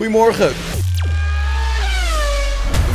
Goedemorgen.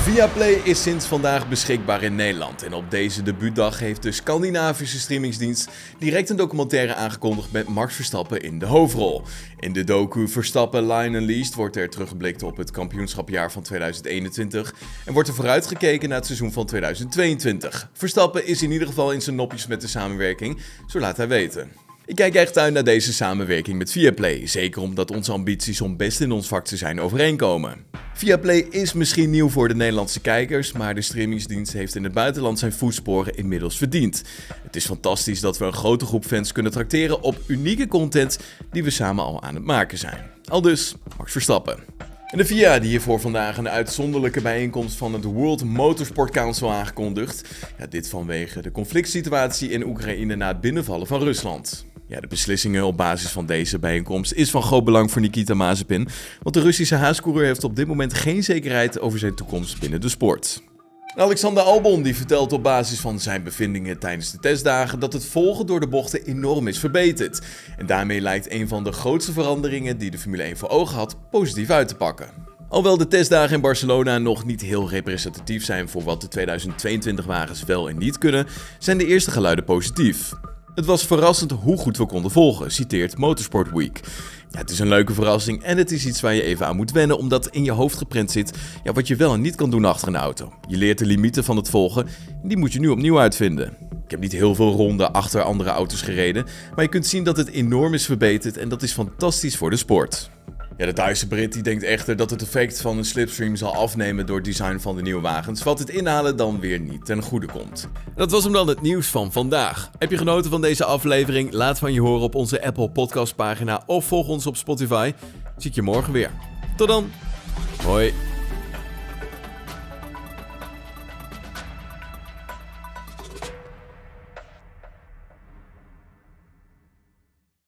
Viaplay is sinds vandaag beschikbaar in Nederland. En op deze debuutdag heeft de Scandinavische streamingsdienst direct een documentaire aangekondigd met Max Verstappen in de hoofdrol. In de docu Verstappen Line Unleashed wordt er teruggeblikt op het kampioenschapjaar van 2021 en wordt er vooruitgekeken naar het seizoen van 2022. Verstappen is in ieder geval in zijn nopjes met de samenwerking, zo laat hij weten. Ik kijk echt uit naar deze samenwerking met Viaplay, zeker omdat onze ambities om best in ons vak te zijn overeenkomen. Viaplay is misschien nieuw voor de Nederlandse kijkers, maar de streamingsdienst heeft in het buitenland zijn voetsporen inmiddels verdiend. Het is fantastisch dat we een grote groep fans kunnen tracteren op unieke content die we samen al aan het maken zijn. Al dus, Max Verstappen. En de VIA die hiervoor vandaag een uitzonderlijke bijeenkomst van het World Motorsport Council aangekondigd. Ja, dit vanwege de conflict situatie in Oekraïne na het binnenvallen van Rusland. Ja, de beslissingen op basis van deze bijeenkomst is van groot belang voor Nikita Mazepin, want de Russische haascoureur heeft op dit moment geen zekerheid over zijn toekomst binnen de sport. Alexander Albon die vertelt op basis van zijn bevindingen tijdens de testdagen dat het volgen door de bochten enorm is verbeterd. En daarmee lijkt een van de grootste veranderingen die de Formule 1 voor ogen had positief uit te pakken. Alhoewel de testdagen in Barcelona nog niet heel representatief zijn voor wat de 2022 wagens wel en niet kunnen, zijn de eerste geluiden positief. Het was verrassend hoe goed we konden volgen, citeert Motorsport Week. Ja, het is een leuke verrassing en het is iets waar je even aan moet wennen, omdat in je hoofd geprent zit ja, wat je wel en niet kan doen achter een auto. Je leert de limieten van het volgen en die moet je nu opnieuw uitvinden. Ik heb niet heel veel ronden achter andere auto's gereden, maar je kunt zien dat het enorm is verbeterd en dat is fantastisch voor de sport. Ja, de Duitse Brit die denkt echter dat het effect van een slipstream zal afnemen door het design van de nieuwe wagens, wat het inhalen dan weer niet ten goede komt. Dat was hem dan het nieuws van vandaag. Heb je genoten van deze aflevering? Laat van je horen op onze Apple Podcast pagina of volg ons op Spotify. Zie ik je morgen weer. Tot dan. Hoi.